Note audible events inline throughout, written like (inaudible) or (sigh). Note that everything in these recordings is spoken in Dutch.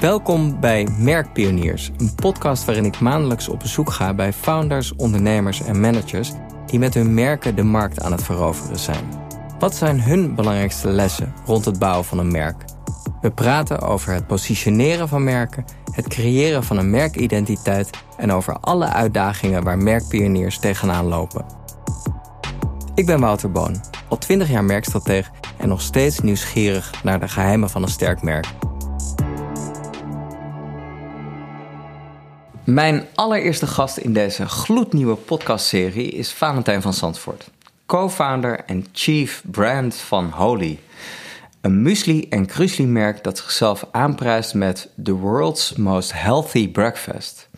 Welkom bij Merkpioniers, een podcast waarin ik maandelijks op bezoek ga bij founders, ondernemers en managers die met hun merken de markt aan het veroveren zijn. Wat zijn hun belangrijkste lessen rond het bouwen van een merk? We praten over het positioneren van merken, het creëren van een merkidentiteit en over alle uitdagingen waar merkpioniers tegenaan lopen. Ik ben Wouter Boon, al 20 jaar merkstratege en nog steeds nieuwsgierig naar de geheimen van een sterk merk. Mijn allereerste gast in deze gloednieuwe podcastserie is Valentijn van Zandvoort, co-founder en chief brand van Holy. Een muesli- en krusli-merk dat zichzelf aanprijst met the world's most healthy breakfast.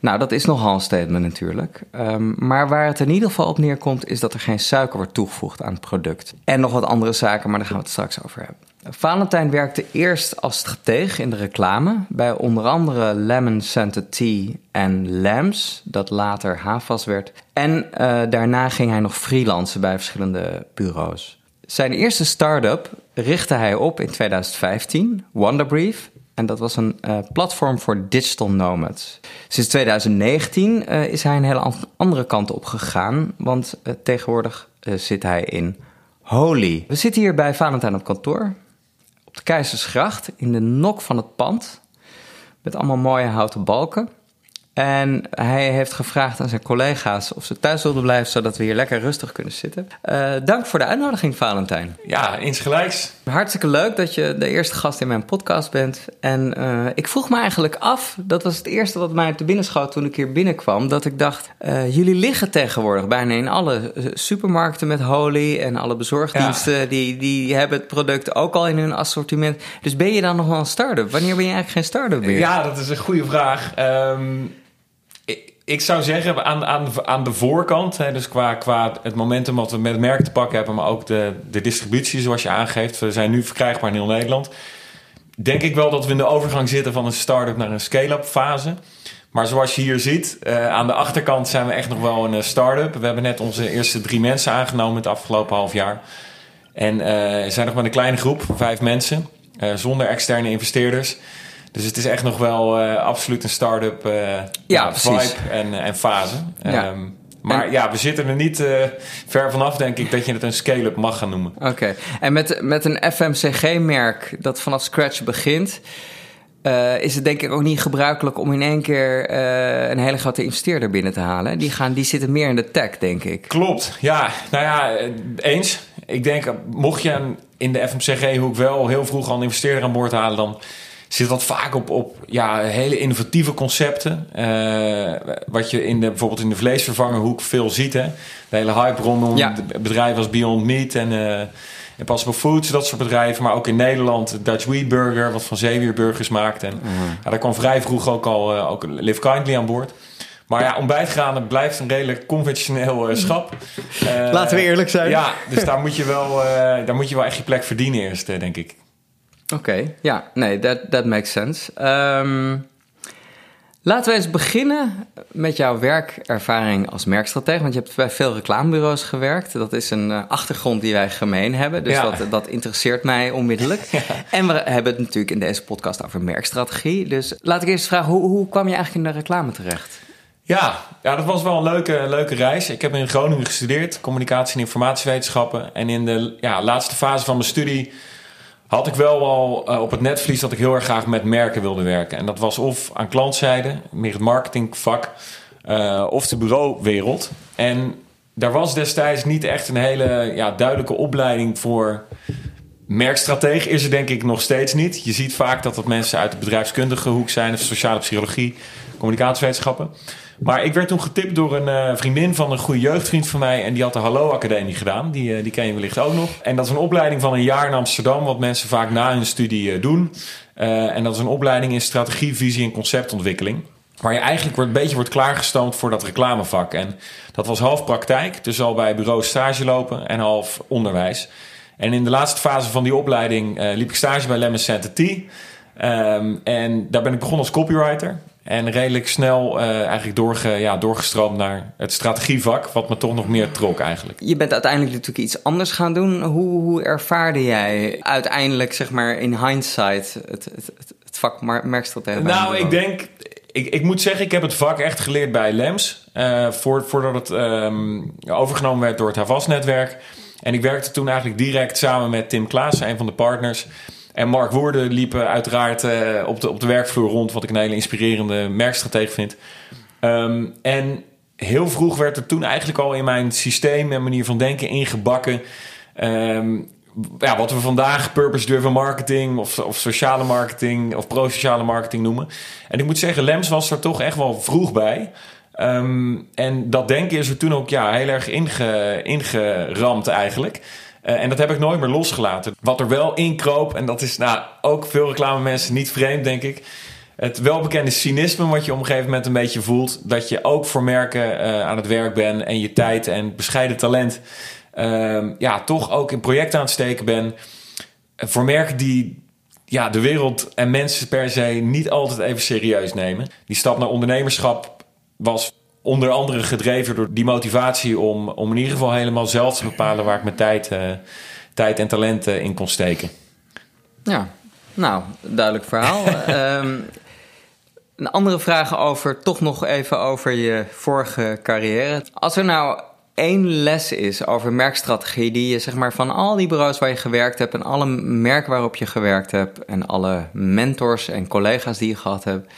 Nou, dat is nogal een statement natuurlijk. Um, maar waar het in ieder geval op neerkomt, is dat er geen suiker wordt toegevoegd aan het product. En nog wat andere zaken, maar daar gaan we het straks over hebben. Valentijn werkte eerst als strateeg in de reclame bij onder andere Lemon Scented Tea en Lambs, dat later Havas werd. En uh, daarna ging hij nog freelancen bij verschillende bureaus. Zijn eerste start-up richtte hij op in 2015, Wonderbrief. En dat was een uh, platform voor digital nomads. Sinds 2019 uh, is hij een hele andere kant op gegaan, want tegenwoordig zit hij in Holy. We zitten hier bij Valentijn op kantoor, de Keizersgracht, in de nok van het pand, met allemaal mooie houten balken. En hij heeft gevraagd aan zijn collega's of ze thuis wilden blijven, zodat we hier lekker rustig kunnen zitten. Uh, dank voor de uitnodiging, Valentijn. Ja, insgelijks. Hartstikke leuk dat je de eerste gast in mijn podcast bent. En uh, ik vroeg me eigenlijk af, dat was het eerste wat mij te binnen schoot toen ik hier binnenkwam, dat ik dacht, uh, jullie liggen tegenwoordig bijna in alle supermarkten met Holy en alle bezorgdiensten, ja. die, die hebben het product ook al in hun assortiment. Dus ben je dan nog wel een start-up? Wanneer ben je eigenlijk geen start-up meer? Ja, dat is een goede vraag. Um ik zou zeggen aan, aan, aan de voorkant, hè, dus qua, qua het momentum wat we met het merk te pakken hebben, maar ook de, de distributie zoals je aangeeft. We zijn nu verkrijgbaar in heel Nederland. Denk ik wel dat we in de overgang zitten van een start-up naar een scale-up fase. Maar zoals je hier ziet, uh, aan de achterkant zijn we echt nog wel een start-up. We hebben net onze eerste drie mensen aangenomen het afgelopen half jaar. En uh, zijn nog met een kleine groep, vijf mensen, zonder externe investeerders. Dus het is echt nog wel uh, absoluut een start-up uh, ja, vibe en, en fase. Ja. Um, maar en, ja, we zitten er niet uh, ver vanaf, denk ik, dat je het een scale-up mag gaan noemen. Oké, okay. en met, met een FMCG-merk dat vanaf scratch begint... Uh, is het denk ik ook niet gebruikelijk om in één keer uh, een hele grote investeerder binnen te halen. Die, gaan, die zitten meer in de tech, denk ik. Klopt, ja. Nou ja, eens. Ik denk, mocht je in de FMCG-hoek wel heel vroeg al een investeerder aan boord halen... dan zit dat vaak op, op ja, hele innovatieve concepten. Uh, wat je in de, bijvoorbeeld in de vleesvervangerhoek veel ziet. Hè? De hele hype rondom ja. bedrijven als Beyond Meat en, uh, en Possible Foods, dat soort bedrijven. Maar ook in Nederland Dutch Wheat Burger, wat van Zeewier Burgers maakt. En mm. ja, daar kwam vrij vroeg ook al uh, ook Live Kindly aan boord. Maar ja, ontbijtgranen blijft een redelijk conventioneel uh, schap. Laten we eerlijk zijn. Ja, dus daar moet je wel, daar moet je wel echt je plek verdienen eerst, denk ik. Oké, okay, ja, nee, that, that makes sense. Um, laten we eens beginnen met jouw werkervaring als merkstratege. Want je hebt bij veel reclamebureaus gewerkt. Dat is een uh, achtergrond die wij gemeen hebben. Dus ja. dat, dat interesseert mij onmiddellijk. Ja. (laughs) En we hebben het natuurlijk in deze podcast over merkstrategie. Dus laat ik eerst vragen, hoe, hoe kwam je eigenlijk in de reclame terecht? Ja, ja, dat was wel een leuke, leuke reis. Ik heb in Groningen gestudeerd, communicatie en informatiewetenschappen. En in de ja, laatste fase van mijn studie had ik wel al uh, op het netvlies dat ik heel erg graag met merken wilde werken. En dat was of aan klantzijde, meer het marketingvak, uh, of de bureauwereld. En daar was destijds niet echt een hele ja, duidelijke opleiding voor merkstratege. Is er denk ik nog steeds niet. Je ziet vaak dat dat mensen uit de bedrijfskundige hoek zijn, of sociale psychologie, communicatiewetenschappen. Maar ik werd toen getipt door een uh, vriendin van een goede jeugdvriend van mij. En die had de Hallo Academie gedaan. Die, uh, die ken je wellicht ook nog. En dat is een opleiding van een jaar in Amsterdam. Wat mensen vaak na hun studie uh, doen. en dat is een opleiding in strategie, visie en conceptontwikkeling. Waar je eigenlijk een beetje wordt klaargestoomd voor dat reclamevak. En dat was half praktijk. Dus al bij bureau stage lopen en half onderwijs. En in de laatste fase van die opleiding liep ik stage bij Lemon Center T. Um, en daar ben ik begonnen als copywriter. En redelijk snel uh, eigenlijk doorge, ja, doorgestroomd naar het strategievak, wat me toch nog meer trok eigenlijk. Je bent uiteindelijk natuurlijk iets anders gaan doen. Hoe, hoe ervaarde jij uiteindelijk, zeg maar in hindsight, het, het, het, vak merkstratege? Nou, ik denk... Ik, ik moet zeggen, ik heb het vak echt geleerd bij Lems. eh, voor, voordat het ehm, overgenomen werd door het Havas-netwerk. En ik werkte toen eigenlijk direct samen met Tim Klaas, een van de partners. En Mark Woerden liepen uiteraard eh, op, de, op de werkvloer rond... wat ik een hele inspirerende merkstratege vind. Ehm, en heel vroeg werd er toen eigenlijk al in mijn systeem en manier van denken ingebakken. Ehm, ja, wat we vandaag purpose-driven marketing of, of sociale marketing of pro-sociale marketing noemen. En ik moet zeggen, Lems was er toch echt wel vroeg bij. Ehm, en dat denken is er toen ook ja, heel erg inge, ingeramd eigenlijk. Eh, en dat heb ik nooit meer losgelaten. Wat er wel inkroop, en dat is nou, ook veel reclame mensen niet vreemd, denk ik. Het welbekende cynisme wat je op een gegeven moment een beetje voelt. Dat je ook voor merken eh, aan het werk bent en je tijd en bescheiden talent... ehm, ja, toch ook in projecten aan het steken ben. Eh, Voor merken die ja, de wereld en mensen per se niet altijd even serieus nemen. Die stap naar ondernemerschap was onder andere gedreven door die motivatie... om, om in ieder geval helemaal zelf te bepalen waar ik mijn tijd, eh, tijd en talent eh, in kon steken. Ja, nou, duidelijk verhaal. (laughs) Ehm, een andere vraag over, toch nog even over je vorige carrière. Als er nou één les is over merkstrategie die je zeg maar van al die bureaus waar je gewerkt hebt en alle merken waarop je gewerkt hebt en alle mentors en collega's die je gehad hebt.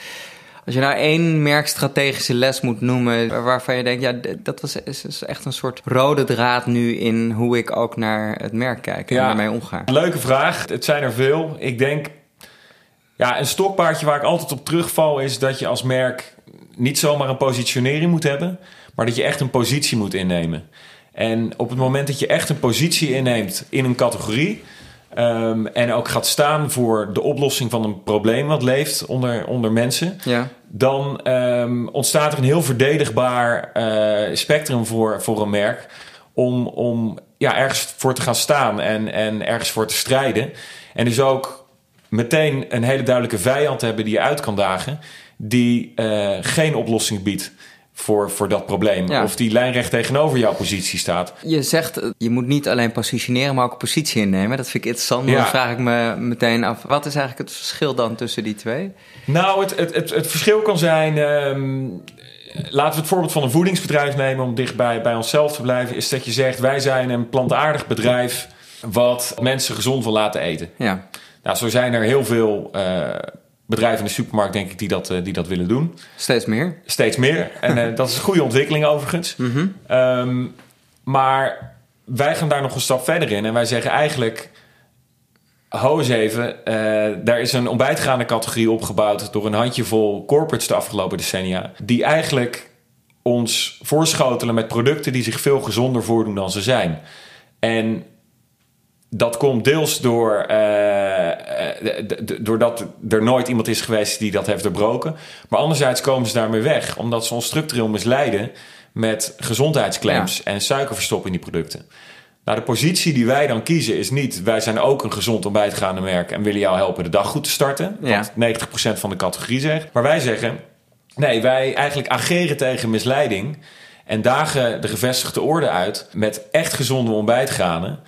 Als je nou één merkstrategische les moet noemen waarvan je denkt, ja, dat was is, is echt een soort rode draad nu in hoe ik ook naar het merk kijk en Ja. daarmee omga. Leuke vraag. Het zijn er veel. Ik denk, ja, een stokpaardje waar ik altijd op terugval is dat je als merk niet zomaar een positionering moet hebben, maar dat je echt een positie moet innemen. En op het moment dat je echt een positie inneemt in een categorie ehm, en ook gaat staan voor de oplossing van een probleem wat leeft onder, onder mensen, Ja. dan ehm, ontstaat er een heel verdedigbaar eh, spectrum voor, voor een merk om, om ja, ergens voor te gaan staan en, en ergens voor te strijden. En dus ook meteen een hele duidelijke vijand te hebben die je uit kan dagen, die eh, geen oplossing biedt voor, voor dat probleem. Ja. Of die lijnrecht tegenover jouw positie staat. Je zegt, eh, je moet niet alleen positioneren, maar ook een positie innemen. Dat vind ik interessant. Ja. Dan vraag ik me meteen af, wat is eigenlijk het verschil dan tussen die twee? Nou, het, het, het, het verschil kan zijn. ehm, laten we het voorbeeld van een voedingsbedrijf nemen om dichtbij bij onszelf te blijven. Is dat je zegt: wij zijn een plantaardig bedrijf wat mensen gezond wil laten eten. Ja, Nou, zo zijn er heel veel eh, bedrijven in de supermarkt, denk ik, die dat, eh, die dat willen doen. steeds meer. Steeds meer. En eh, dat is een goede ontwikkeling overigens. Ehm, maar wij gaan daar nog een stap verder in. En wij zeggen eigenlijk... Ho eens even, eh, daar is een ontbijtgaande categorie opgebouwd... door een handjevol corporates de afgelopen decennia... die eigenlijk ons voorschotelen met producten... die zich veel gezonder voordoen dan ze zijn. En dat komt deels door, eh, eh, doordat er nooit iemand is geweest die dat heeft doorbroken. Maar anderzijds komen ze daarmee weg, omdat ze ons structureel misleiden met gezondheidsclaims en suiker verstoppen in die producten. Nou, de positie die wij dan kiezen is niet... wij zijn ook een gezond ontbijtgaande merk... en willen jou helpen de dag goed te starten. Ja. Wat 90% van de categorie zegt. Maar wij zeggen... nee, wij eigenlijk ageren tegen misleiding... en dagen de gevestigde orde uit... met echt gezonde ontbijtgranen...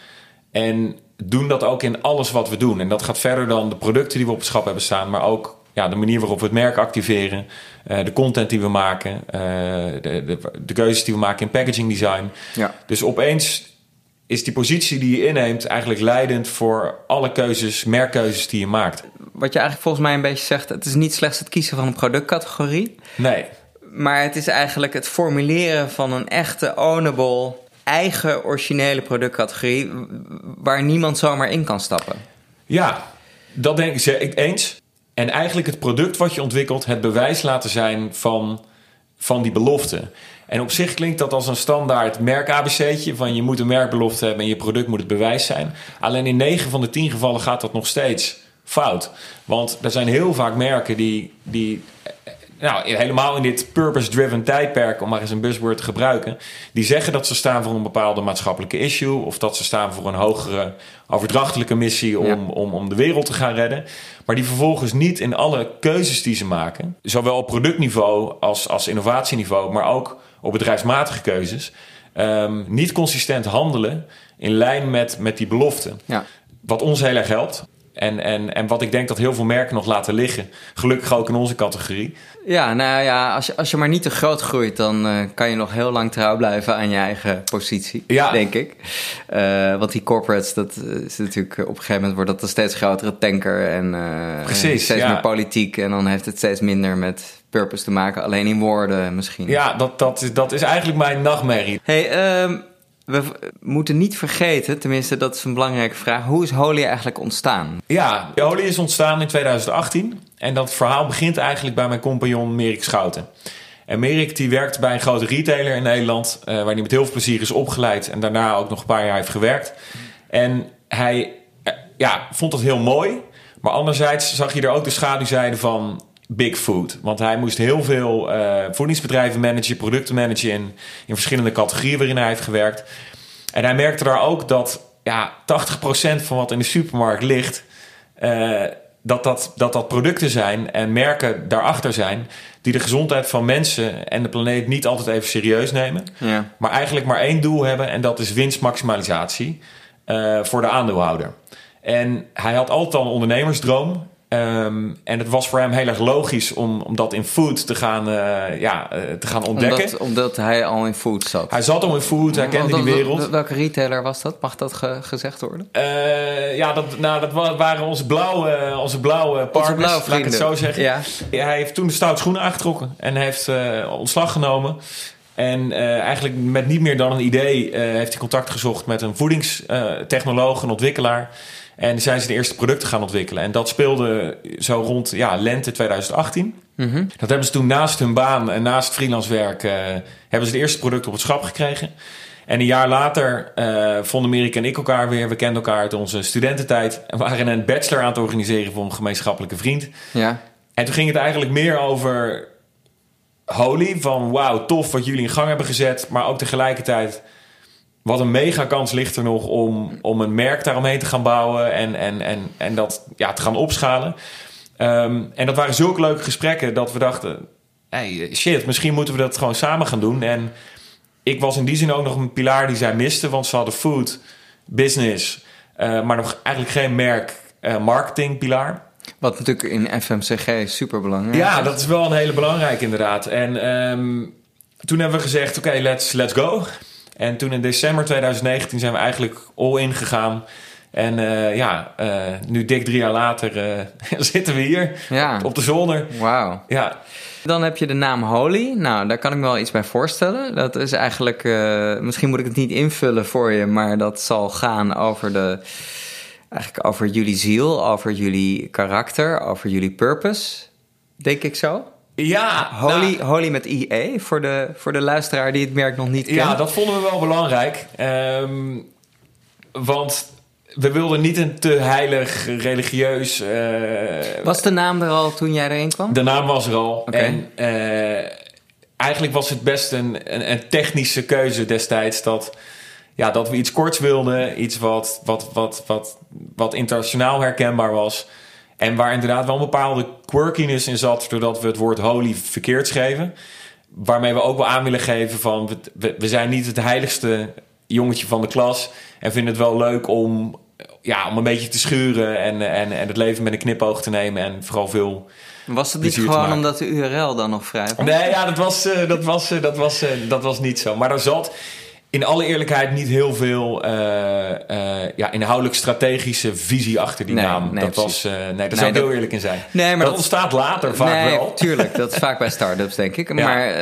en doen dat ook in alles wat we doen. En dat gaat verder dan de producten die we op het schap hebben staan... maar ook ja, de manier waarop we het merk activeren... eh, de content die we maken... eh, de, de, de keuzes die we maken in packaging design... Ja. Dus opeens is die positie die je inneemt eigenlijk leidend voor alle keuzes, merkkeuzes die je maakt. Wat je eigenlijk volgens mij een beetje zegt, het is niet slechts het kiezen van een productcategorie, Nee, maar het is eigenlijk het formuleren van een echte ownable, eigen originele productcategorie waar niemand zomaar in kan stappen. ja, dat denk ik, ik eens. En eigenlijk het product wat je ontwikkelt, het bewijs laten zijn van, van die belofte. En op zich klinkt dat als een standaard merk-ABC'tje... van je moet een merkbelofte hebben en je product moet het bewijs zijn. Alleen in 9 van de 10 gevallen gaat dat nog steeds fout. Want er zijn heel vaak merken die... die nou, helemaal in dit purpose-driven tijdperk, om maar eens een buzzword te gebruiken, die zeggen dat ze staan voor een bepaalde maatschappelijke issue of dat ze staan voor een hogere overdrachtelijke missie om, Ja. om, om de wereld te gaan redden. Maar die vervolgens niet in alle keuzes die ze maken, zowel op productniveau als, als innovatieniveau, maar ook op bedrijfsmatige keuzes, ehm, niet consistent handelen in lijn met, met die belofte. Ja, Wat ons heel erg helpt. En, en, en wat ik denk dat heel veel merken nog laten liggen. Gelukkig ook in onze categorie. Ja, nou ja, als je, als je maar niet te groot groeit, dan uh, kan je nog heel lang trouw blijven aan je eigen positie, ja. denk ik. Uh, want die corporates, dat is natuurlijk op een gegeven moment wordt dat een steeds grotere tanker en, uh, Precies, steeds ja. meer politiek. En dan heeft het steeds minder met purpose te maken, alleen in woorden misschien. Ja, dat, dat, dat is eigenlijk mijn nachtmerrie. Hey, um, we moeten niet vergeten, tenminste dat is een belangrijke vraag, hoe is Holy eigenlijk ontstaan? Ja, Holy is ontstaan in 2018 en dat verhaal begint eigenlijk bij mijn compagnon Merik Schouten. En Merik die werkt bij een grote retailer in Nederland, uh, waar hij met heel veel plezier is opgeleid en daarna ook nog een paar jaar heeft gewerkt. En hij uh, ja, vond dat heel mooi, maar anderzijds zag je er ook de schaduwzijde van Big Food. Want hij moest heel veel uh, voedingsbedrijven managen, producten managen in, in verschillende categorieën waarin hij heeft gewerkt. En hij merkte daar ook dat ja, 80% van wat in de supermarkt ligt, uh, dat, dat, dat dat producten zijn en merken daarachter zijn die de gezondheid van mensen en de planeet niet altijd even serieus nemen. Ja. Maar eigenlijk maar één doel hebben en dat is winstmaximalisatie uh, voor de aandeelhouder. En hij had altijd al een ondernemersdroom. Um, en het was voor hem heel erg logisch om, om dat in food te gaan, uh, ja, uh, te gaan ontdekken. Omdat, omdat, hij al in food zat. Hij zat al in food, hij kende die wereld. Welke retailer was dat? Mag dat ge gezegd worden? Uh, ja, dat, nou, dat waren onze blauwe, onze blauwe partners, onze blauwe laat ik het zo zeggen. Ja. Hij heeft toen de stout schoenen aangetrokken en heeft ontslag genomen. En eigenlijk met niet meer dan een idee heeft hij contact gezocht met een voedingstechnoloog, een ontwikkelaar. En zijn ze de eerste producten gaan ontwikkelen. En dat speelde zo rond ja, lente 2018. Mm -hmm. Dat hebben ze toen naast hun baan en naast freelance werk... Uh, hebben ze de eerste producten op het schap gekregen. En een jaar later uh, vonden Merik en ik elkaar weer. We kenden elkaar uit onze studententijd. En waren een bachelor aan het organiseren voor een gemeenschappelijke vriend. Ja. En toen ging het eigenlijk meer over Holy. Van wauw, tof wat jullie in gang hebben gezet. Maar ook tegelijkertijd wat een mega kans ligt er nog om, om een merk daaromheen te gaan bouwen en, en, en, en dat ja, te gaan opschalen. Um, en dat waren zulke leuke gesprekken dat we dachten: hey, shit, misschien moeten we dat gewoon samen gaan doen. En ik was in die zin ook nog een pilaar die zij miste, want ze hadden food, business, uh, maar nog eigenlijk geen merk, uh, marketing pilaar. Wat natuurlijk in FMCG super belangrijk is. Ja, dat is wel een hele belangrijke inderdaad. En um, toen hebben we gezegd: oké, okay, let's, let's go. En toen in december 2019 zijn we eigenlijk all in gegaan. En uh, ja, uh, nu dik drie jaar later uh, (laughs) zitten we hier ja. op de zolder. Wauw. Ja. Dan heb je de naam Holy. Nou, daar kan ik me wel iets bij voorstellen. Dat is eigenlijk, misschien moet ik het niet invullen voor je, maar dat zal gaan over de, eigenlijk over jullie ziel, over jullie karakter, over jullie purpose. Denk ik zo? Ja, Holy, nou, Holy met IE voor de, voor de luisteraar die het merk nog niet kent. Ja, dat vonden we wel belangrijk. Um, want we wilden niet een te heilig, religieus. Uh, was de naam er al toen jij erin kwam? De naam was er al. Okay. En uh, eigenlijk was het best een, een, een, technische keuze destijds. Dat, ja, dat we iets korts wilden, iets wat, wat, wat, wat, wat internationaal herkenbaar was. En waar inderdaad wel een bepaalde quirkiness in zat, doordat we het woord holy verkeerd schreven. Waarmee we ook wel aan willen geven van, we, we zijn niet het heiligste jongetje van de klas. En vinden het wel leuk om, ja, om een beetje te schuren en, en, en het leven met een knipoog te nemen. En vooral veel Was het niet gewoon omdat de URL dan nog vrij was? Nee, ja, dat was, uh, dat was, uh, dat was, uh, dat was niet zo. Maar er zat in alle eerlijkheid niet heel veel uh, uh, ja, inhoudelijk strategische visie achter die nee, naam. Nee, dat was, uh, nee, daar nee, zou ik heel eerlijk in zijn. Nee, maar dat, dat ontstaat later vaak nee, wel. tuurlijk. Dat is vaak bij start-ups, denk ik. Ja. Maar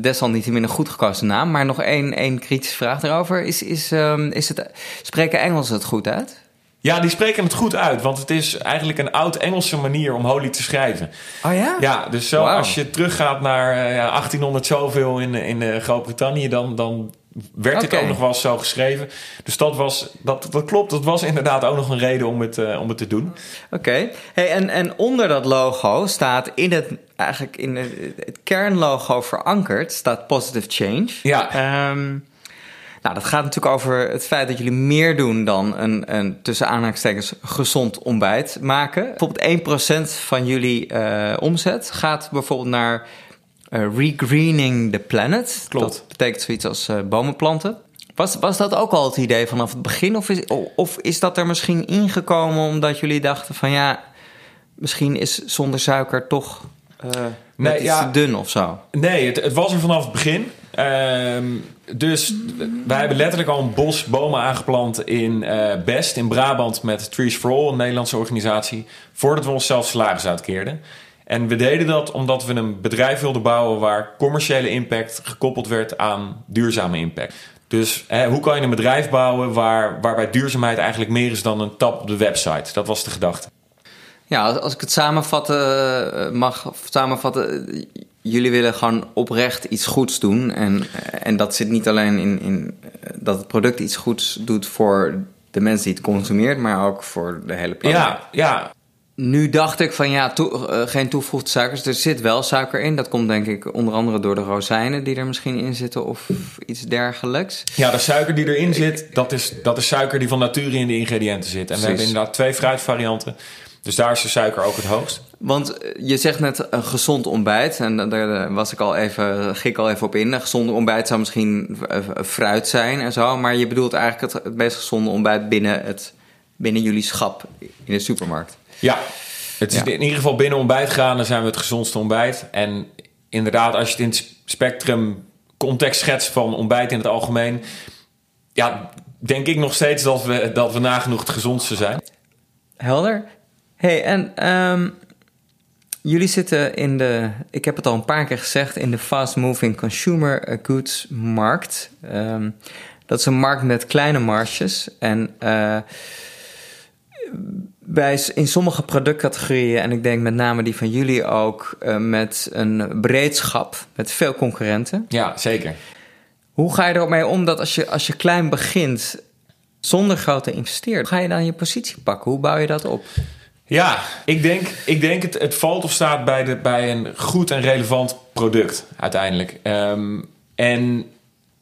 desalniettemin een goed gekozen naam. Maar nog één, één kritische vraag daarover. Is, is, um, is het, spreken Engels het goed uit? Ja, die spreken het goed uit, want het is eigenlijk een oud-Engelse manier om holy te schrijven. Oh ja? Ja, dus zo Wow. als je teruggaat naar ja, 1800 zoveel in, in Groot-Brittannië, dan, dan werd het ook nog wel zo geschreven. Dus dat was, dat, dat klopt, dat was inderdaad ook nog een reden om het, uh, om het te doen. Oké. Hey, en, en onder dat logo staat in het, eigenlijk in het, het kernlogo verankerd, staat Positive Change. Ja. Um, nou, dat gaat natuurlijk over het feit dat jullie meer doen dan een, een tussen aanhalingstekens gezond ontbijt maken. Bijvoorbeeld 1% van jullie uh, omzet gaat bijvoorbeeld naar regreening the planet. Klopt. Dat betekent zoiets als uh, bomen planten. Was, was dat ook al het idee vanaf het begin? Of is, of is dat er misschien ingekomen omdat jullie dachten van ja, misschien is zonder suiker toch uh, nee, iets te dun of zo? Nee, het, het, was er vanaf het begin. Ehm, dus wij hebben letterlijk al een bos bomen aangeplant in uh, Best in Brabant met Trees for All, een Nederlandse organisatie, voordat we onszelf salaris uitkeerden. En we deden dat omdat we een bedrijf wilden bouwen waar commerciële impact gekoppeld werd aan duurzame impact. Dus hè, hoe kan je een bedrijf bouwen waar, waarbij duurzaamheid eigenlijk meer is dan een tab op de website? Dat was de gedachte. Ja, als ik het samenvatten eh, mag samenvatten, jullie willen gewoon oprecht iets goeds doen. En, en dat zit niet alleen in, in dat het product iets goeds doet voor de mensen die het consumeert, maar ook voor de hele planeet. Ja, ja. Nu dacht ik van ja, uh, geen toegevoegde suikers. Er zit wel suiker in. Dat komt denk ik onder andere door de rozijnen die er misschien in zitten of iets dergelijks. Ja, de suiker die erin zit, dat is, dat is suiker die van nature in de ingrediënten zit. En we hebben inderdaad twee fruitvarianten. Dus daar is de suiker ook het hoogst. Want eh, je zegt net een gezond ontbijt. En daar was ik al even, ging ik al even op in. Een gezonde ontbijt zou misschien fruit zijn en zo. Maar je bedoelt eigenlijk het, het meest gezonde ontbijt binnen, het, binnen jullie schap in de supermarkt. Ja, het is in ieder geval binnen ontbijt gaan, dan zijn we het gezondste ontbijt. En inderdaad, als je het in het spectrum context schetst van ontbijt in het algemeen, ja, denk ik nog steeds dat we, dat we nagenoeg het gezondste zijn. Helder. hey, en um, jullie zitten in de, ik heb het al een paar keer gezegd, in de fast-moving consumer goods markt. Um, dat is een markt met kleine marges en uh, bij, in sommige productcategorieën, en ik denk met name die van jullie ook, uh, met een breedschap, met veel concurrenten. Ja, zeker. Hoe ga je ermee om dat als je, als je klein begint, zonder grote investeerders, ga je dan je positie pakken? Hoe bouw je dat op? Ja, ik denk, ik denk het, het valt of staat bij, de, bij een goed en relevant product uiteindelijk. Um, en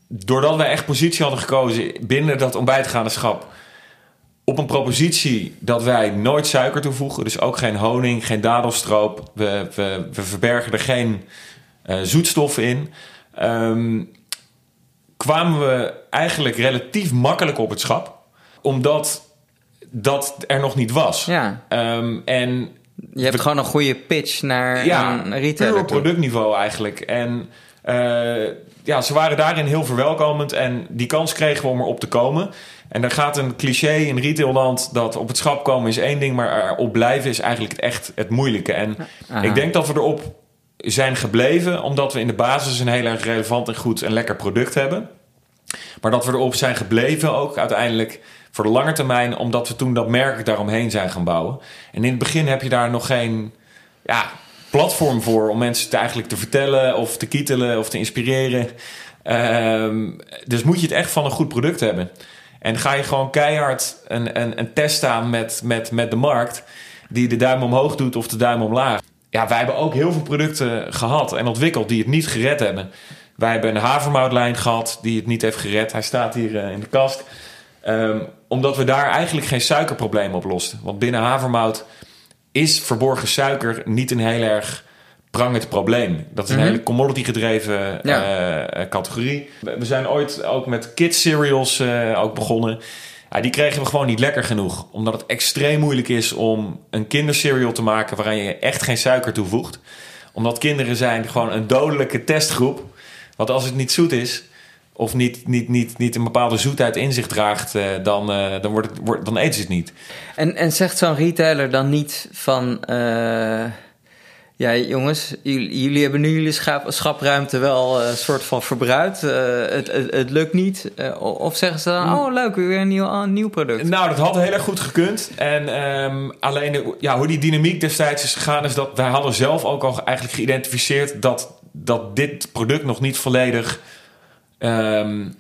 doordat wij echt positie hadden gekozen binnen dat ontbijtgaande schap op een propositie dat wij nooit suiker toevoegen, dus ook geen honing, geen dadelstroop, we, we, we verbergen er geen uh, zoetstoffen in, um, kwamen we eigenlijk relatief makkelijk op het schap, omdat dat er nog niet was. Ja. Um, en je hebt gewoon een goede pitch naar ja, een retailer. op productniveau eigenlijk. En uh, ja, ze waren daarin heel verwelkomend en die kans kregen we om erop te komen. En er gaat een cliché in retailland dat op het schap komen is één ding, maar erop blijven is eigenlijk het echt het moeilijke. En ik denk dat we erop zijn gebleven omdat we in de basis een heel erg relevant en goed en lekker product hebben. Maar dat we erop zijn gebleven ook uiteindelijk voor de lange termijn, omdat we toen dat merk daaromheen zijn gaan bouwen. En in het begin heb je daar nog geen ja, platform voor om mensen te eigenlijk te vertellen of te kietelen of te inspireren. Um, dus moet je het echt van een goed product hebben. En ga je gewoon keihard een, een, een test aan met, met, met de markt, die de duim omhoog doet of de duim omlaag. Ja, wij hebben ook heel veel producten gehad en ontwikkeld die het niet gered hebben. Wij hebben een havermoutlijn gehad die het niet heeft gered. Hij staat hier uh, in de kast. Um, omdat we daar eigenlijk geen suikerprobleem op losten. Want binnen havermout is verborgen suiker niet een heel erg prangend probleem. Dat is een mm -hmm. hele commodity gedreven ja. uh, categorie. We zijn ooit ook met kids cereals uh, ook begonnen. Die kregen we gewoon niet lekker genoeg. Omdat het extreem moeilijk is om een kindercereal te maken... waarin je echt geen suiker toevoegt. Omdat kinderen zijn gewoon een dodelijke testgroep. Want als het niet zoet is of niet, niet, niet, niet een bepaalde zoetheid in zich draagt, dan, dan, wordt het, wordt, dan eten ze het niet. En, en zegt zo'n retailer dan niet van... Uh, ja, jongens, jullie, jullie, hebben nu jullie schap, schapruimte wel een soort van verbruikt. Het, het, het, lukt niet. of zeggen ze dan, oh leuk, weer een nieuw, een nieuw product. Nou, dat had heel erg goed gekund. En um, alleen ja, hoe die dynamiek destijds is gegaan... is dat wij hadden zelf ook al eigenlijk geïdentificeerd... dat, dat dit product nog niet volledig um,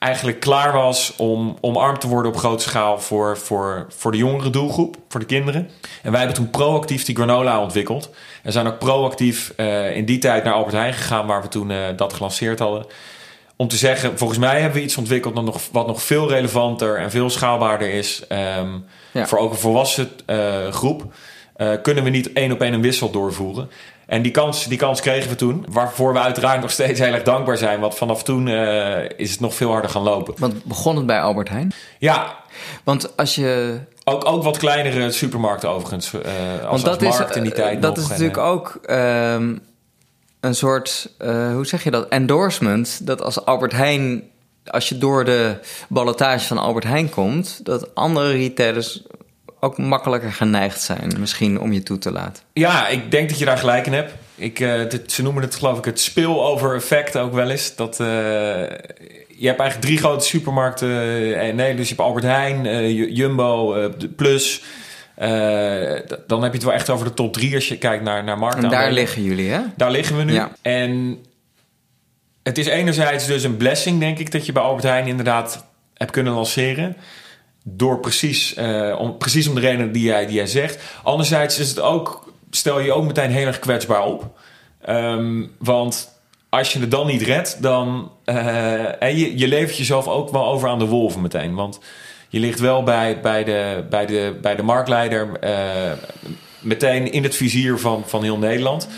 eigenlijk klaar was om omarmd te worden op grote schaal voor, voor, voor de jongere doelgroep, voor de kinderen. En wij hebben toen proactief die granola ontwikkeld. En zijn ook proactief uh, in die tijd naar Albert Heijn gegaan, waar we toen uh, dat gelanceerd hadden. Om te zeggen, volgens mij hebben we iets ontwikkeld dat nog, wat nog veel relevanter en veel schaalbaarder is. Um, ja. Voor ook een volwassen uh, groep. eh, kunnen we niet één op één een wissel doorvoeren. En die kans, die kans kregen we toen. Waarvoor we uiteraard nog steeds heel erg dankbaar zijn. Want vanaf toen eh, is het nog veel harder gaan lopen. Want begon het bij Albert Heijn? Ja, Want als je... ook, ook wat kleinere supermarkten overigens. eh als, Want dat als is, markt in die eh, tijd dat nog. is natuurlijk ook ehm, een soort, hoe zeg je dat, endorsement. Dat als Albert Heijn, als je door de ballotage van Albert Heijn komt, dat andere retailers ook makkelijker geneigd zijn, misschien om je toe te laten. Ja, ik denk dat je daar gelijk in hebt. Ik, eh, dit- ze noemen het geloof ik het spillover effect ook wel eens. Dat, eh, je hebt eigenlijk drie grote supermarkten. eh, nee, dus je hebt Albert Heijn, eh, Jumbo, eh, de Plus. Eh, dan heb je het wel echt over de top drie als je kijkt naar, naar En marktaandelen. daar liggen jullie, hè? Daar liggen we nu. Ja. En het is enerzijds dus een blessing, denk ik, dat je bij Albert Heijn inderdaad hebt kunnen lanceren. Door precies, eh, om, precies om de reden die jij, die jij zegt. Anderzijds is het ook, stel je ook meteen heel erg kwetsbaar op. Ehm, want als je het dan niet redt, dan eh, en je, je levert jezelf ook wel over aan de wolven meteen. Want je ligt wel bij, bij, de, bij, de, bij de marktleider eh, meteen in het vizier van, van heel Nederland.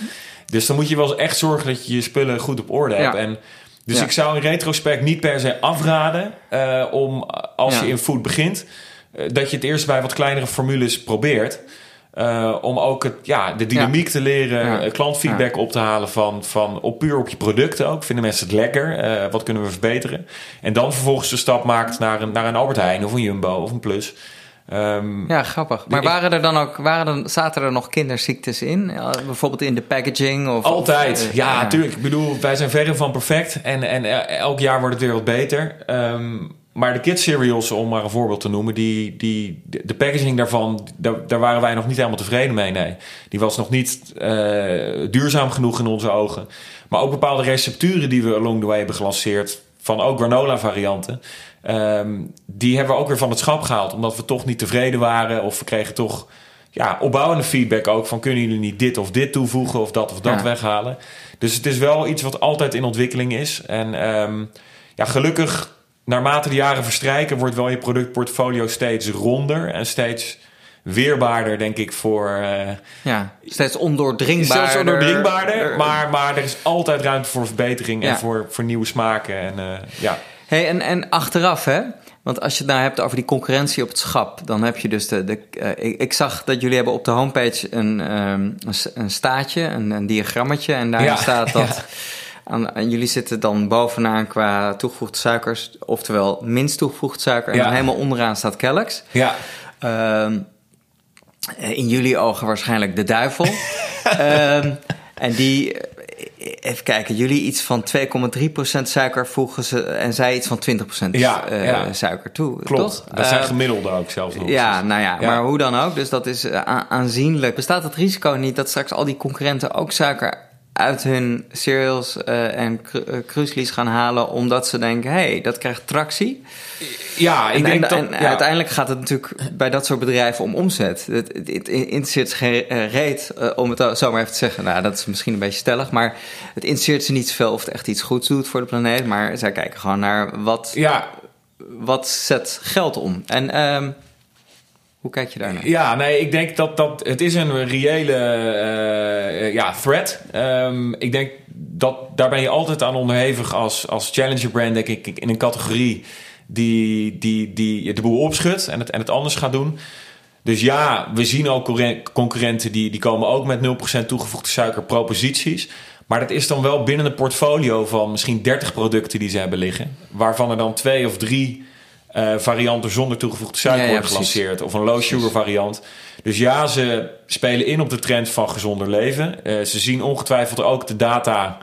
Dus dan moet je wel eens echt zorgen dat je je spullen goed op orde hebt. Ja. En dus Ja. ik zou in retrospect niet per se afraden eh, om als Ja. je in food begint, eh, dat je het eerst bij wat kleinere formules probeert. Eh, om ook het, ja, de dynamiek te leren, Ja. klantfeedback op te halen van, van op puur op je producten ook. Vinden mensen het lekker? Wat kunnen we verbeteren? En dan vervolgens de stap maakt naar een, naar een Albert Heijn of een Jumbo of een Plus. Ehm, Ja, grappig. Maar waren er dan ook, waren er, zaten er nog kinderziektes in? Ja, bijvoorbeeld in de packaging? Of, Altijd. of, eh, ja, natuurlijk. Ik bedoel, wij zijn verre van perfect. En, en eh, elk jaar wordt het weer wat beter. Ehm, maar de kids cereals, om maar een voorbeeld te noemen, die, die, de de packaging daarvan, daar, daar waren wij nog niet helemaal tevreden mee. Nee. Die was nog niet eh, duurzaam genoeg in onze ogen. Maar ook bepaalde recepturen die we along the way hebben gelanceerd, van ook granola varianten. ehm, die hebben we ook weer van het schap gehaald, omdat we toch niet tevreden waren. Of we kregen toch ja, opbouwende feedback ook van kunnen jullie niet dit of dit toevoegen of dat of dat Ja. weghalen. Dus het is wel iets wat altijd in ontwikkeling is. En ehm, ja, gelukkig, naarmate de jaren verstrijken, wordt wel je productportfolio steeds ronder en steeds weerbaarder, denk ik, voor. eh Ja, steeds ondoordringbaarder. Zelfs ondoordringbaarder, maar, maar er is altijd ruimte voor verbetering Ja. en voor, voor nieuwe smaken. En, eh, ja. Hey, en, en achteraf, hè? Want als je het nou hebt over die concurrentie op het schap, dan heb je dus de. de eh, ik, ik zag dat jullie hebben op de homepage een, ehm, een, staatje, een, een diagrammetje. En daarin Ja, staat (laughs) dat. Aan, en jullie zitten dan bovenaan qua toegevoegde suikers, oftewel minst toegevoegd suiker. En Ja. dan helemaal onderaan staat Kellogg's. ja. Ehm, in jullie ogen waarschijnlijk de duivel. (laughs) Ehm, en die, eh, even kijken, jullie iets van 2,3% suiker voegen ze en zij iets van 20% Ja, eh, ja. suiker toe. Klopt. Toch? Dat zijn Eh, gemiddelde ook zelfs nog. ja, nou ja, Ja. maar hoe dan ook. Dus dat is eh, aanzienlijk. Bestaat het risico niet dat straks al die concurrenten ook suiker uit hun cereals eh, en eh, cruislies gaan halen... omdat ze denken, hé, hey, dat krijgt tractie? Ja, ik en, denk en, dat... en ja. uiteindelijk gaat het natuurlijk bij dat soort bedrijven om omzet. Het, het, het interesseert ze geen eh, reet, om het zo maar even te zeggen. Nou, dat is misschien een beetje stellig, maar het interesseert ze niet zoveel of het echt iets goeds doet voor de planeet. Maar zij kijken gewoon naar wat, Ja, wat zet geld om. En ehm, hoe kijk je daarnaar? Ja, nee, ik denk dat, dat het is een reële eh, ja, threat. Ehm, ik denk dat daar ben je altijd aan onderhevig als, als challenger brand, denk ik, in een categorie die, die, die de boel opschudt en het, en het anders gaat doen. Dus ja, we zien ook concurrenten die, die komen ook met 0% toegevoegde suiker proposities. Maar dat is dan wel binnen een portfolio van misschien 30 producten die ze hebben liggen. Waarvan er dan twee of drie eh, varianten zonder toegevoegde suiker Ja, gelanceerd. Of een low sugar variant. Dus ja, ze spelen in op de trend van gezonder leven. Eh, ze zien ongetwijfeld ook de data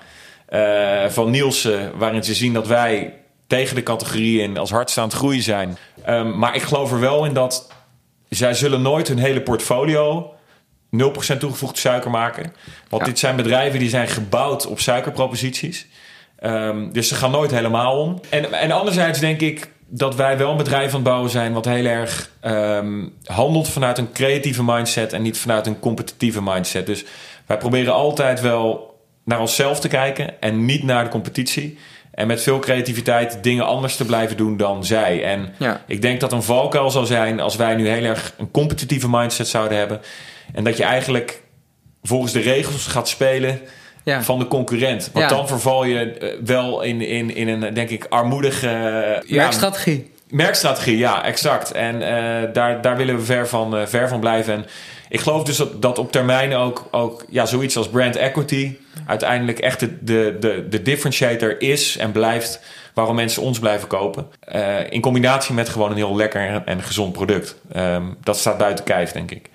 eh, van Nielsen, waarin ze zien dat wij tegen de categorieën in als hardst aan het groeien zijn. Ehm, maar ik geloof er wel in dat zij zullen nooit hun hele portfolio 0% toegevoegde suiker maken. Want Ja. dit zijn bedrijven die zijn gebouwd op suikerproposities. Ehm, dus ze gaan nooit helemaal om. En, en anderzijds denk ik dat wij wel een bedrijf aan het bouwen zijn... wat heel erg ehm, handelt vanuit een creatieve mindset... en niet vanuit een competitieve mindset. Dus wij proberen altijd wel naar onszelf te kijken... en niet naar de competitie. En met veel creativiteit dingen anders te blijven doen dan zij. En Ja. ik denk dat een valkuil zou zijn als wij nu heel erg een competitieve mindset zouden hebben. En dat je eigenlijk volgens de regels gaat spelen Ja. van de concurrent. Want Ja. dan verval je eh, wel in, in, in een, denk ik, armoedige... Merkstrategie. Merkstrategie, ja, exact. En eh, daar, daar willen we ver van, eh, ver van blijven. En ik geloof dus dat, dat op termijn ook, ook ja, zoiets als brand equity... uiteindelijk echt de, de, de, de differentiator is en blijft... waarom mensen ons blijven kopen. In combinatie met gewoon een heel lekker en, en gezond product. Ehm, dat staat buiten kijf, denk ik.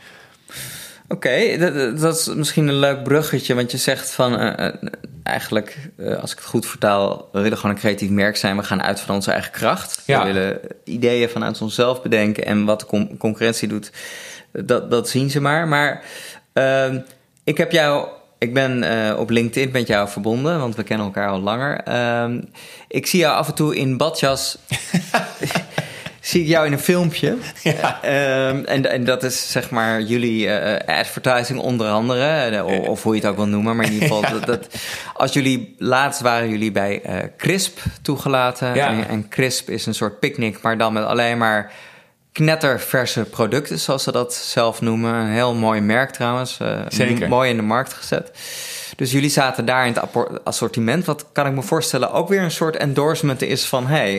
Oké, dat, dat is misschien een leuk bruggetje, want je zegt van eh, eh, eigenlijk, eh, als ik het goed vertaal, we willen gewoon een creatief merk zijn. We gaan uit van onze eigen kracht. Ja. We willen ideeën vanuit onszelf bedenken en wat de con- concurrentie doet, dat, dat zien ze maar. Maar ehm, ik heb jou, ik ben op LinkedIn met jou verbonden, want we kennen elkaar al langer. Ehm, ik zie jou af en toe in badjas. (laughs) zie ik jou in een filmpje. Ja. Ehm, en, en dat is zeg maar jullie eh, advertising onder andere, eh, of, of hoe je het ook wil noemen. Maar in ieder geval, (laughs) dat, dat- als jullie laatst waren jullie bij eh, Crisp toegelaten. Ja. En, en Crisp is een soort picknick, maar dan met alleen maar knetterverse producten, zoals ze dat zelf noemen. Een heel mooi merk trouwens. Zeker. Mooi in de markt gezet. Dus jullie zaten daar in het assortiment. Wat kan ik me voorstellen ook weer een soort endorsement is van... hey,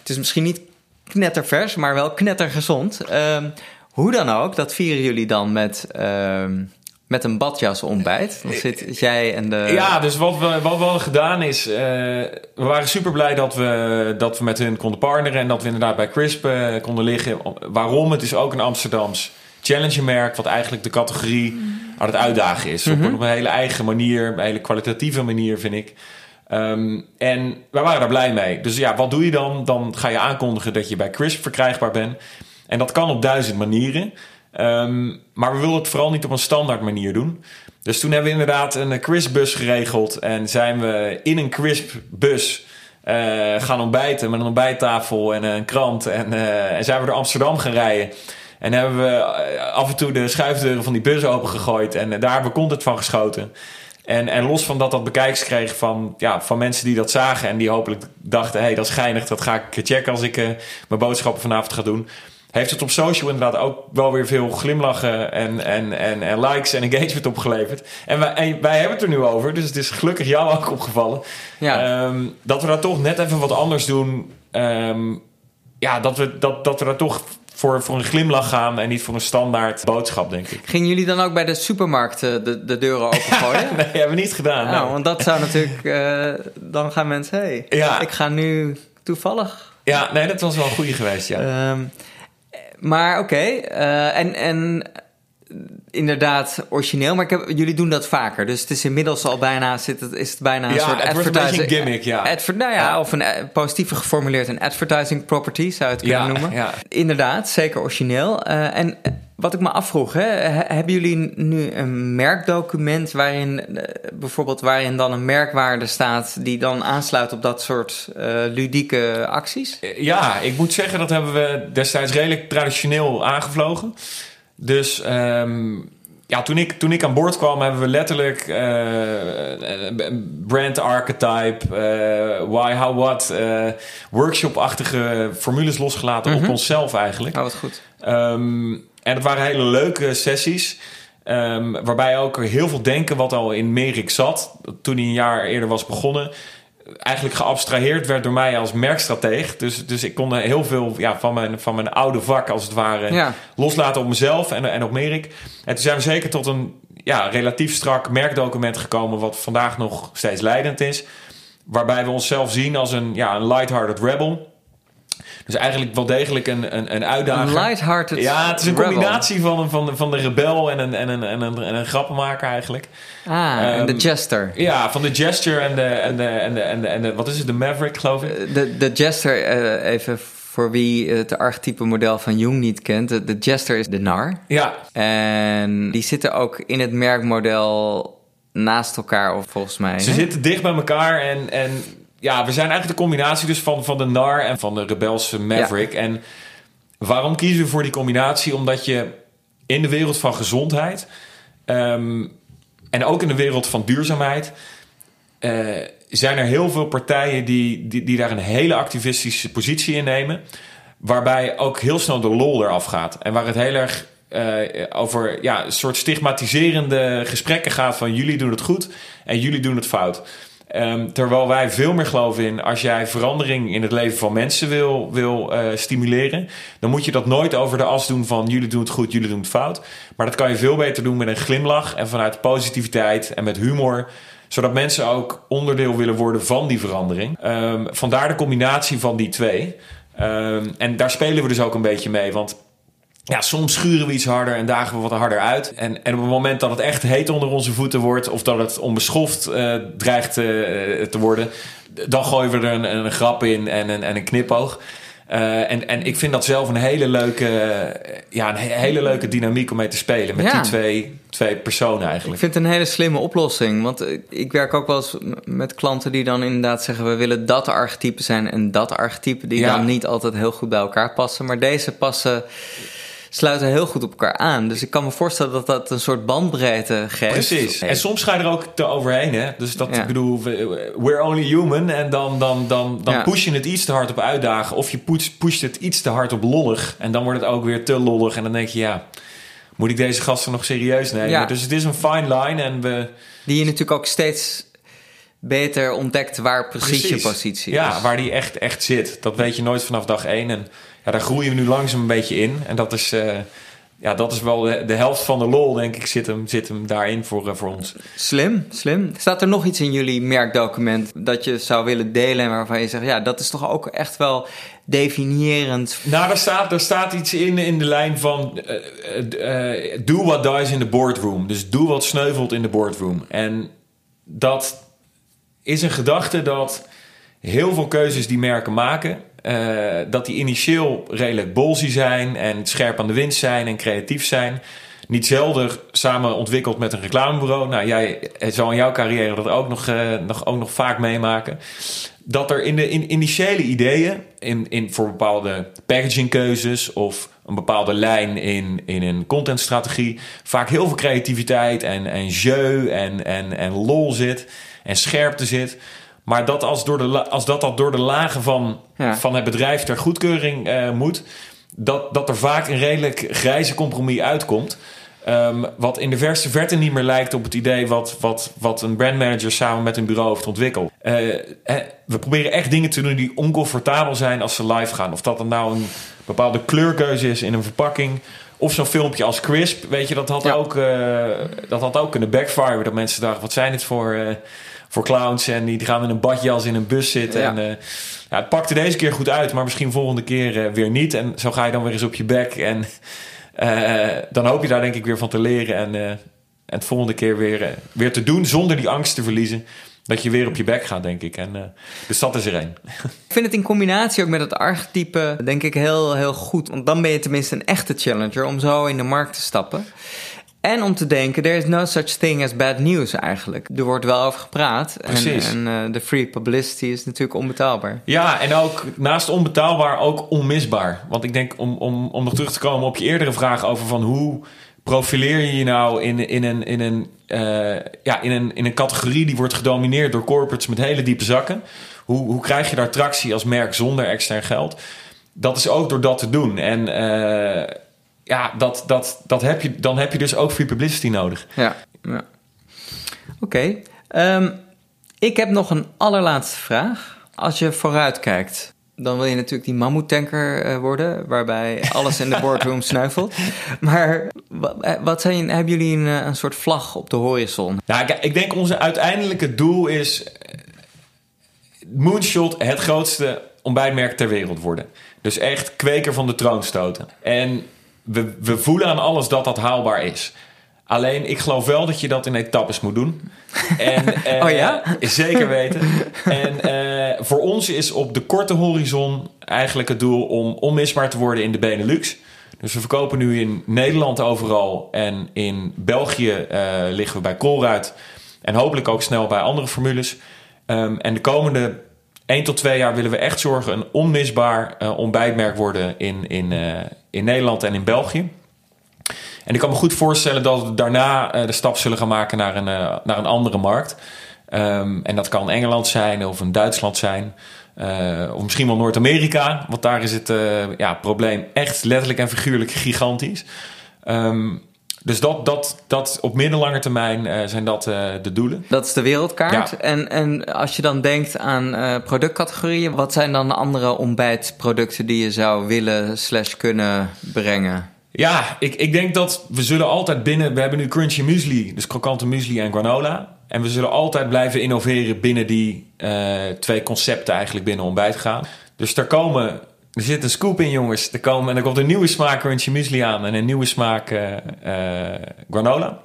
het is misschien niet knettervers, maar wel knettergezond. Ehm, hoe dan ook, dat vieren jullie dan met, ehm, met een badjas ontbijt. Dan zit jij en de... Ja, dus wat we, wat we hadden gedaan is... eh, we waren super blij dat we, dat we met hun konden partneren... en dat we inderdaad bij Crisp eh, konden liggen. Waarom? Het is ook een Amsterdams challengermerk... wat eigenlijk de categorie aan het uitdagen is. op, een- op een hele eigen manier, een hele kwalitatieve manier, vind ik. Ehm, en wij waren daar blij mee. Dus ja, wat doe je dan? Dan ga je aankondigen dat je bij Crisp verkrijgbaar bent. En dat kan op duizend manieren. Ehm, maar we wilden het vooral niet op een standaard manier doen. Dus toen hebben we inderdaad een Crisp-bus geregeld. En zijn we in een Crisp-bus eh, gaan ontbijten met een ontbijttafel en een krant. En, eh, en zijn we door Amsterdam gaan rijden. En hebben we eh, af en toe de schuifdeuren van die bus opengegooid. En daar hebben we content van geschoten. En, en los van dat dat bekijks kreeg van, ja, van mensen die dat zagen... en die hopelijk dachten, hé, hey, dat is geinig, dat ga ik checken... als ik eh, mijn boodschappen vanavond ga doen... heeft het op social inderdaad ook wel weer veel glimlachen... en, en, en, en likes en engagement opgeleverd. En wij, en wij hebben het er nu over, dus het is gelukkig jou ook opgevallen... Ja. Ehm, dat we daar toch net even wat anders doen. Ehm, ja, dat we, dat, dat we daar toch voor, voor een glimlach gaan... en niet voor een standaard boodschap, denk ik. Gingen jullie dan ook bij de supermarkt de, de deuren (laughs) opengooien? Nee, hebben we niet gedaan. Nou, nee. want dat zou natuurlijk... eh, dan gaan mensen, hé, hey, Ja. ik ga nu toevallig Ja, nee, dat was wel een goede geweest, ja. Ehm, maar oké, eh, en, en inderdaad origineel, maar ik heb, jullie doen dat vaker. Dus het is inmiddels al bijna, zit het, is het bijna een Ja, soort advertising. gimmick, ja. Adver- nou ja, Ja. of een eh, positiever geformuleerd, een advertising property zou je het kunnen Ja, noemen. ja. Inderdaad, zeker origineel. Eh, en wat ik me afvroeg, hè, he- hebben jullie nu een merkdocument waarin eh, bijvoorbeeld waarin dan een merkwaarde staat die dan aansluit op dat soort eh, ludieke acties? Ja, ik moet zeggen, dat hebben we destijds redelijk traditioneel aangevlogen. Dus ehm, ja, toen ik, toen ik aan boord kwam, hebben we letterlijk een brand archetype, eh, why, how, what, eh, workshop-achtige formules losgelaten op onszelf eigenlijk. Oh, wat goed. Ehm, en het waren hele leuke sessies. ehm, waarbij ook heel veel denken wat al in Merik zat. Toen hij een jaar eerder was begonnen. Eigenlijk geabstraheerd werd door mij als merkstrateeg. Dus, dus ik kon heel veel ja, van, mijn, van mijn oude vak als het ware Ja. loslaten op mezelf en, en op Merik. En toen zijn we zeker tot een ja, relatief strak merkdocument gekomen. Wat vandaag nog steeds leidend is. Waarbij we onszelf zien als een, ja, een lighthearted rebel. Dus eigenlijk wel degelijk een, een, een uitdager. Een lighthearted Ja, het is een rebel. combinatie van, een- van, de, van de rebel en een, en, een, en, een, en een grappenmaker eigenlijk. Ah, en de Ehm, jester. Ja, van de gesture en de, en de, en de, en de, en de wat is het, de Maverick geloof ik. De, de jester, eh, even voor wie het archetype model van Jung niet kent. De, de jester is de nar. Ja, En die zitten ook in het merkmodel naast elkaar, of volgens mij. ze hè? zitten dicht bij elkaar en, en ja, we zijn eigenlijk de combinatie dus van, van de nar en van de rebelse Maverick. En waarom kiezen we voor die combinatie? Omdat je in de wereld van gezondheid ehm, en ook in de wereld van duurzaamheid... eh, zijn er heel veel partijen die, die, die daar een hele activistische positie in nemen. Waarbij ook heel snel de lol eraf gaat. En waar het heel erg uh, over ja, een soort stigmatiserende gesprekken gaat van jullie doen het goed en jullie doen het fout. Um, terwijl wij veel meer geloven in als jij verandering in het leven van mensen wil, wil uh, stimuleren, dan moet je dat nooit over de as doen van jullie doen het goed, jullie doen het fout. Maar dat kan je veel beter doen met een glimlach en vanuit positiviteit en met humor zodat mensen ook onderdeel willen worden van die verandering. Um, vandaar de combinatie van die twee. Um, en daar spelen we dus ook een beetje mee. Want ja, soms schuren we iets harder en dagen we wat harder uit. En, en op het moment dat het echt heet onder onze voeten wordt... of dat het onbeschoft uh, dreigt uh, te worden... dan gooien we er een, een grap in en een, en een knipoog. Uh, en, en ik vind dat zelf een hele leuke, ja, een hele leuke dynamiek om mee te spelen. Met Ja. die twee, twee personen eigenlijk. Ik vind het een hele slimme oplossing. Want eh, ik werk ook wel eens met klanten die dan inderdaad zeggen... we willen dat archetype zijn en dat archetype... die Ja. dan niet altijd heel goed bij elkaar passen. Maar deze passen, sluiten heel goed op elkaar aan. Dus ik kan me voorstellen dat dat een soort bandbreedte geeft. Precies. En soms ga je er ook te overheen, hè? Dus dat, Ja. ik bedoel, we- we're only human. En dan, dan, dan, dan Ja. push je het iets te hard op uitdagen. Of je push, pusht het iets te hard op lollig. En dan wordt het ook weer te lollig. En dan denk je, ja, moet ik deze gasten nog serieus nemen? Ja. Dus het is een fine line. En we, Die je natuurlijk ook steeds beter ontdekt waar precies, je positie Ja, is. waar die echt, echt zit. Dat weet je nooit vanaf dag één. En ja, daar groeien we nu langzaam een beetje in. En dat is, eh, ja, dat is wel de, de helft van de lol, denk ik, zit hem, zit hem daarin voor, eh, voor ons. Slim, slim. Staat er nog iets in jullie merkdocument dat je zou willen delen... en waarvan je zegt, ja, dat is toch ook echt wel definiërend... Nou, daar staat, daar staat iets in, in de lijn van... eh, do what dies in the boardroom. Dus doe wat sneuvelt in de boardroom. En dat is een gedachte dat heel veel keuzes die merken maken... eh, dat die initieel redelijk bolsy zijn... en scherp aan de wind zijn en creatief zijn... Niet zelden samen ontwikkeld met een reclamebureau. Nou, jij zal in jouw carrière dat ook nog, eh, nog, ook nog vaak meemaken dat er in de in, initiële ideeën, in, in, voor bepaalde packagingkeuzes of een bepaalde lijn in, in een contentstrategie, vaak heel veel creativiteit en, en jeu en, en, en lol zit en scherpte zit. Maar dat als, door de, als dat, dat door de lagen van, Ja. van het bedrijf ter goedkeuring eh, moet, dat, dat er vaak een redelijk grijze compromis uitkomt. Ehm, wat in de verste verte niet meer lijkt op het idee wat, wat, wat een brandmanager samen met een bureau heeft ontwikkeld. Eh, we proberen echt dingen te doen die oncomfortabel zijn als ze live gaan. Of dat er nou een bepaalde kleurkeuze is in een verpakking. Of zo'n filmpje als Crisp. Weet je, dat had, Ja. ook, eh, dat had ook kunnen backfire. Dat mensen dachten, wat zijn dit voor, voor clowns? En die, gaan in een badjas in een bus zitten. Ja. En, eh, ja, het pakte deze keer goed uit, maar misschien volgende keer eh, weer niet. En zo ga je dan weer eens op je bek. En eh, dan hoop je daar denk ik weer van te leren. En, en het volgende keer weer, weer te doen zonder die angst te verliezen. Dat je weer op je bek gaat, denk ik. En, eh, dus dat is er één. (laughs) Ik vind het in combinatie ook met het archetype, denk ik, heel, heel goed. Want dan ben je tenminste een echte challenger om zo in de markt te stappen. En om te denken, there is no such thing as bad news eigenlijk. Er wordt wel over gepraat. En, Precies. en eh, de free publicity is natuurlijk onbetaalbaar. Ja, en ook naast onbetaalbaar ook onmisbaar. Want ik denk, om, om, om nog terug te komen op je eerdere vraag over van hoe profileer je je nou in, in, een, in, een, eh, ja, in, een, in een categorie die wordt gedomineerd door corporates met hele diepe zakken. Hoe, hoe krijg je daar tractie als merk zonder extern geld? Dat is ook door dat te doen. En eh, ja, dat, dat, dat heb je, dan heb je dus ook free publicity nodig. Ja. ja. Oké. Ehm, ik heb nog een allerlaatste vraag. Als je vooruit kijkt, dan wil je natuurlijk die mammoetanker eh, worden, waarbij alles in de (laughs) boardroom sneuvelt. Maar eh, wat zijn, hebben jullie een, eh, een soort vlag op de horizon? Nou, ik, ik denk onze uiteindelijke doel is Moonshot het grootste ontbijtmerk ter wereld worden. Dus echt kweker van de troon stoten. En we, we voelen aan alles dat dat haalbaar is. Alleen, ik geloof wel dat je dat in etappes moet doen. En, (laughs) eh, Oh ja? Zeker (laughs) weten. En eh, voor ons is op de korte horizon eigenlijk het doel om onmisbaar te worden in de Benelux. Dus we verkopen nu in Nederland overal. En in België eh, liggen we bij Colruyt. En hopelijk ook snel bij andere formules. Ehm, en de komende 1 tot 2 jaar willen we echt zorgen een onmisbaar eh, ontbijtmerk worden in, in, eh, in Nederland en in België. En ik kan me goed voorstellen dat we daarna eh, de stap zullen gaan maken naar een, naar een andere markt. Ehm, en dat kan Engeland zijn of een Duitsland zijn. Of misschien wel Noord-Amerika. Want daar is het ja, probleem echt letterlijk en figuurlijk gigantisch. Um, dus dat, dat, dat op middellange termijn uh, zijn dat de doelen. Dat is de wereldkaart. Ja. En, en als je dan denkt aan productcategorieën, wat zijn dan andere ontbijtproducten die je zou willen slash kunnen brengen? Ja, ik, ik denk dat we zullen altijd binnen... We hebben nu crunchy muesli, dus krokante muesli en granola. En we zullen altijd blijven innoveren binnen die twee concepten eigenlijk binnen ontbijt gaan. Dus er komen... Er zit een scoop in, jongens. Er, komen, en er komt een nieuwe smaak crunchy muesli aan en een nieuwe smaak uh, uh, granola.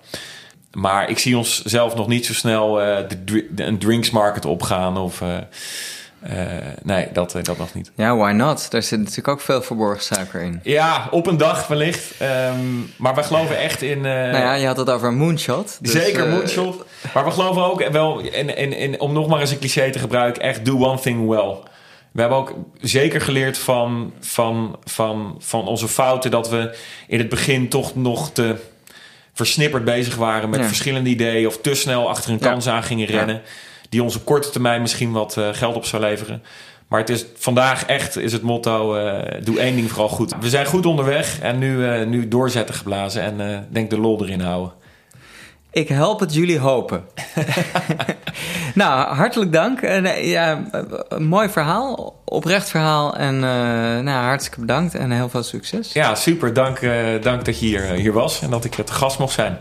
Maar ik zie ons zelf nog niet zo snel de, de, een drinks market opgaan of... Uh, nee, dat, dat nog niet. Ja, why not? Daar zit natuurlijk ook veel verborgen suiker in. Ja, op een dag wellicht. Um, maar we geloven echt in... Uh, nou ja, je had het over moonshot. Dus, zeker, uh, moonshot. Maar we geloven ook wel, in, in, in, om nog maar eens een cliché te gebruiken, echt do one thing well. We hebben ook zeker geleerd van, van, van, van onze fouten dat we in het begin toch nog te versnipperd bezig waren met ja. verschillende ideeën of te snel achter een kans ja. aan gingen rennen. Die ons op korte termijn misschien wat uh, geld op zou leveren. Maar het is vandaag echt is het motto: uh, doe één ding vooral goed. We zijn goed onderweg en nu, uh, nu doorzetten geblazen en denk de lol erin houden. Ik help het jullie hopen. (laughs) nou, hartelijk dank. Uh, ja, een mooi verhaal, oprecht verhaal. En uh, nou, hartstikke bedankt en heel veel succes. Ja, super. Dank, uh, dank dat je hier, hier was en dat ik het gast mocht zijn.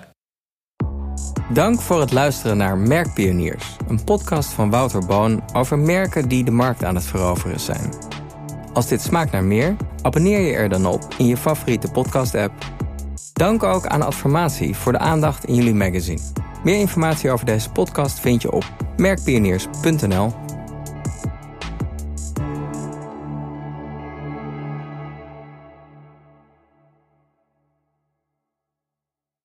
Dank voor het luisteren naar Merkpioniers, een podcast van Wouter Boon over merken die de markt aan het veroveren zijn. Als dit smaakt naar meer, abonneer je er dan op in je favoriete podcast-app. Dank ook aan Adformatie voor de aandacht in jullie magazine. Meer informatie over deze podcast vind je op merkpioniers.nl.